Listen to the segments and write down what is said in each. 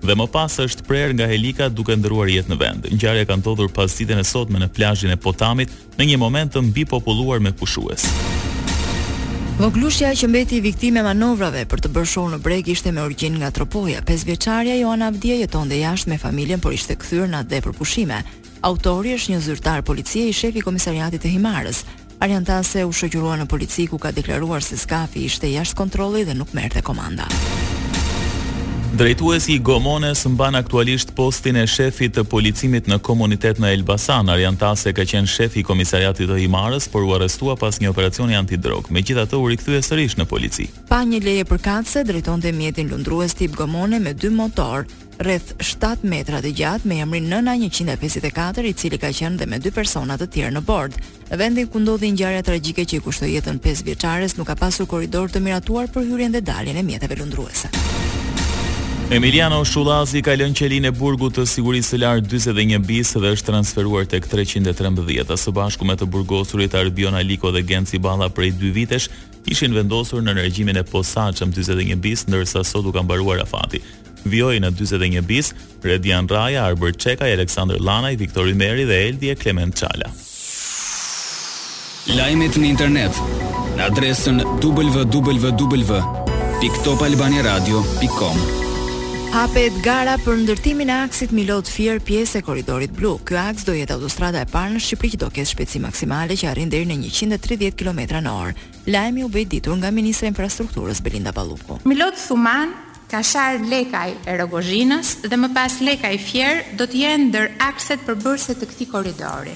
dhe më pas është prerë nga helika duke ndërruar jetë në vend. Ngjarja ka ndodhur pasditen e sotme në plazhin e Potamit, në një moment të mbipopulluar me pushues. Vogëlushja që mbeti viktimë e manovrave për të bërë show në breg ishte me origjinë nga Tropoja. Pesëvjeçarja Joana Avdia jetonte jashtë me familjen, por ishte kthyer në atdhe për pushime. Autori është një zyrtar policie i shefi i komisariatit të Himarës. Arjan Tase u shoqërua në polici ku ka deklaruar se skafi ishte jashtë kontrolli dhe nuk merrte komanda. Drejtuesi i gomones mban aktualisht postin e shefit të policimit në komunitet në Elbasan. Arjan Tase ka qenë shefi i komisariatit të Himarës, por u arrestua pas një operacioni antidrogë. Megjithatë u rikthye sërish në polici. Pa një leje përkatëse, drejtonte mjetin lundrues tip gomone me dy motorë, rreth 7 metra të gjatë me emrin Nëna 154, i cili ka qenë dhe me dy persona të tjerë në bord. Vendin ku ndodhi ngjarja tragjike që i kushtoi jetën pesëvjeçares nuk ka pasur korridor të miratuar për hyrjen dhe daljen e mjeteve lundruese. Emiliano Shullazi ka lënë qelinë e burgut të sigurisë së lartë 41 bis dhe është transferuar tek 313-a së bashku me të burgosurit Arbion Aliko dhe Genci Balla prej 2 vitesh ishin vendosur nën regjimin e posaçëm 41 bis ndërsa sot u ka mbaruar afati. Vijojnë në dyzet e një bis, Redian Rraja, Arbër Çekaj, Aleksandër Llanaj, Viktor Ymeri dhe Eldi e Klement Çala. Lajmet në internet në adresën www.topalbaniaradio.com. Hapet gara për ndërtimin e aksit Milot Fier pjesë e korridorit blu. Ky aks do jetë autostrada e parë në Shqipëri që do ketë shpejtësi maksimale që arrin deri në 130 km në orë. Lajmi u bë i ditur nga ministrja e infrastrukturës Belinda Balluku. Milot Thumanë Kashar Lekaj e Rrogozhinës dhe më pas Lekaj Fier do të jenë ndër akset përbërëse të këtij korridori,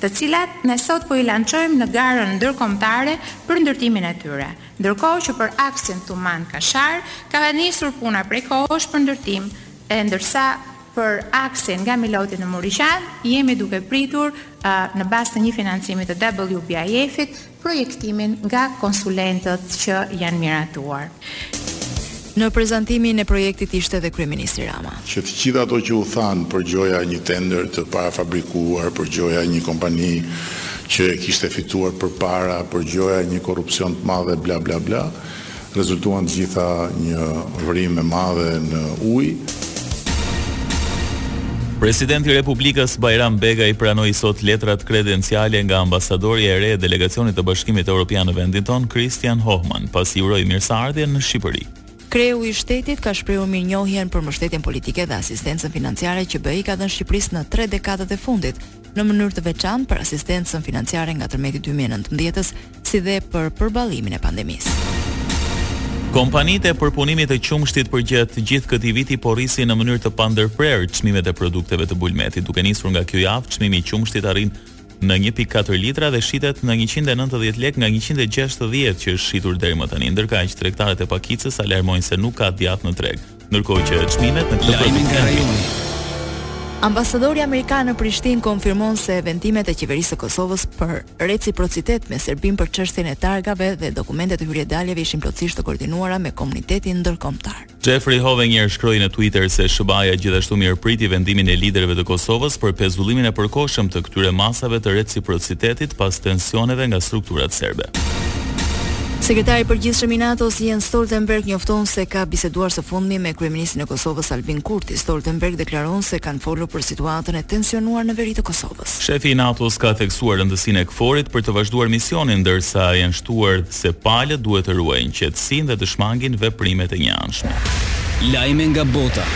të cilat ne sot po i lançojmë në garën ndërkombëtare për ndërtimin e tyre, ndërkohë që për aksin Thumanë Kashar ka nisur puna prej kohësh për ndërtim e ndërsa për aksin nga Miloti në Muriqan jemi duke pritur në bazë të një financimi të WBIF-it projektimin nga konsulentët që janë miratuar. Në prezantimin e projektit ishte dhe kryeministri Rama. Që të gjitha ato që u thanë për gjoja një tender të parafabrikuar, për gjoja një kompani që e kishte fituar përpara, për gjoja një korrupsion të madh e bla bla bla, Rezultuan të gjitha një vrimë e madhe në ujë. Presidenti i Republikës, Bajram Begaj pranoi sot letrat kredenciale nga ambasadorja e re e delegacionit të Bashkimit Evropian në vendin tonë, Kristian Hohman, pasi i uroi mirëseardhjen në Shqipëri. Kreu i shtetit ka shprehur mirënjohjen për mbështetjen politike dhe asistencën financiare që BE i ka dhënë Shqipërisë në tre dekadat e fundit, në mënyrë të veçantë për asistencën financiare nga tërmeti i dy mijë e nëntëmbëdhjetës, si dhe për përballimin e pandemisë. Kompanitë e përpunimit të qumështit përgjatë gjithë këtij viti po rrisin në mënyrë të pandërprerë çmimet e produkteve të bulmetit. Duke nisur nga kjo javë, çmimi i qumështit arrin në një pikë katër litra dhe shitet në njëqind e nëntëdhjetë lekë nga njëqind e gjashtëdhjetë që është shitur deri më tani. Ndërkaq, tregtarët e pakicës alarmojnë se nuk ka djathë në treg. Ndërkohë që çmimet në këtë lajme nga rajoni. Ambasadori amerikan në Prishtinë konfirmon se vendimet e qeverisë së Kosovës për reciprocitet me Serbinë për çështjen e targave dhe dokumentet e hyrje-daljeve ishin plotësisht të koordinuara me komunitetin ndërkombëtar. Jeffrey Hovenier shkroi në Twitter se SHBA-ja gjithashtu mirëpriti vendimin e liderëve të Kosovës për pezullimin e përkohshëm të këtyre masave të reciprocitetit pas tensioneve nga strukturat serbe. Sekretari i Përgjithshëm i NATO-s, Jens Stoltenberg, njofton se ka biseduar së fundmi me kryeministrin e Kosovës, Albin Kurti. Stoltenberg deklaron se kanë folur për situatën e tensionuar në veri të Kosovës. Shefi i NATO-s ka theksuar rëndësinë e KFOR-it për të vazhduar misionin, ndërsa ai ka shtuar se palët duhet të ruajnë qetësinë dhe të shmangin veprimet e njëanshme. Lajme nga bota.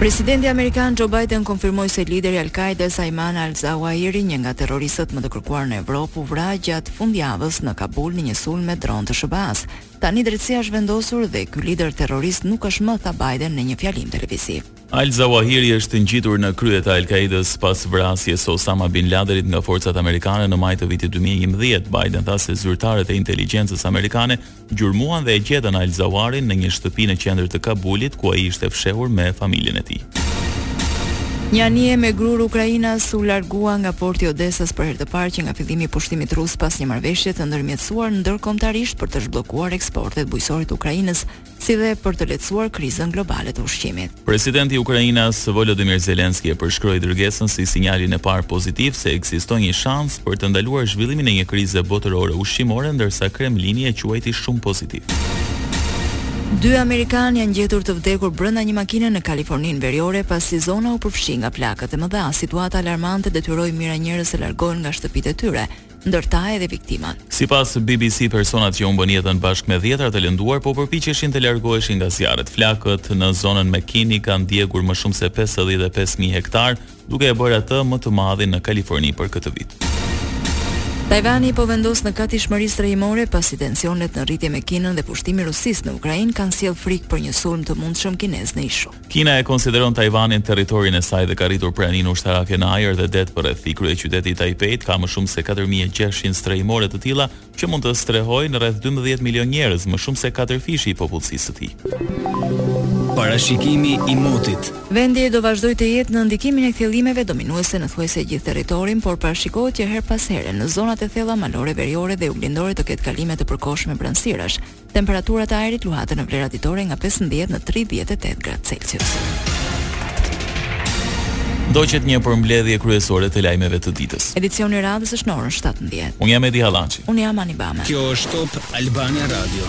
Presidenti amerikan Joe Biden konfirmoi se lideri i Al-Kaidës, Ayman al-Zawahiri, një nga terroristët më të kërkuar në Evropë, u vra gjatë fundjavës në Kabul në një sulm me dron të SHBA-së. Tani drejtësia është vendosur dhe ky lider terrorist nuk është më, tha Biden në një fjalim televiziv. Al-Zawahiri është ngjitur në krye të Al-Kaidës pas vrasjes së Osama bin Ladenit nga forcat amerikane në maj të vitit dy mijë e njëmbëdhjetë. Biden tha se zyrtarët e inteligjencës amerikane gjurmuan dhe e gjetën Al-Zawahirin në një shtëpi në qendër të Kabulit, ku ai ishte fshehur me familjen e tij. Një anije me grurë ukrainas u largua nga porti i Odesës për herë të parë që nga fillimi i pushtimit rus pas një marrëveshje të ndërmjetësuar ndërkombëtarisht për të zhbllokuar eksportet bujqësore të Ukrainës, si dhe për të lehtësuar krizën globale të ushqimit. Presidenti ukrainas, Volodymyr Zelensky e përshkroi dërgesën si sinjalin e parë pozitiv se ekziston një shans për të ndaluar zhvillimin e një krize botërore ushqimore ndërsa Kremlini e quajti shumë pozitiv. Dy amerikanë janë gjetur të vdekur brenda një makine në Kaliforninë Veriore pasi zona u përfshi nga flakët e mëdha. Situata alarmante detyroi mijëra njerëz të largohen nga shtëpitë e tyre. ndër ta edhe viktimat. Sipas BBC, personat që humbën jetën bashkë me dhjetëra të lënduar po përpiqeshin të largoheshin nga zjarret. Flakët në zonën McKinney kanë djegur më shumë se pesëdhjetë e pesë mijë hektarë, duke e bërë atë më të madhin në Kaliforni për këtë vit. Tajvani po vendos në gatishmëri strehimoret pasi tensionet në rritje me Kinën dhe pushtimi i Rusisë në Ukrainë kanë sjellë frikë për një sulm të mundshëm kinez në ishull. Kina e konsideron Tajvanin territorin e saj dhe ka rritur praninë ushtarake në ajër dhe det përreth tij. Kryeqyteti i Tajpeit ka më shumë se katër mijë e gjashtëqind strehimore të tilla që mund të strehojnë rreth dymbëdhjetë milionë njerëz, më shumë se katërfishi i popullsisë së tij. Parashikimi i motit. Vendi do vazhdojë të jetë në ndikimin e kthjellimeve dominuese në thuajse gjithë territorin, por parashikohet që herë pas here në zonat e thella malore veriore dhe juglindore të ketë kalime të përkohshme vranësirash, Temperaturat e ajrit luhaten në vlera ditore nga 15 në 38 gradë Celsius. Ndoqet një përmbledhje kryesore të lajmeve të ditës. Edicioni i radhës është në orën 17. Unë jam Edi Hallaçi. Unë jam Anibame. Kjo është Top Albania Radio.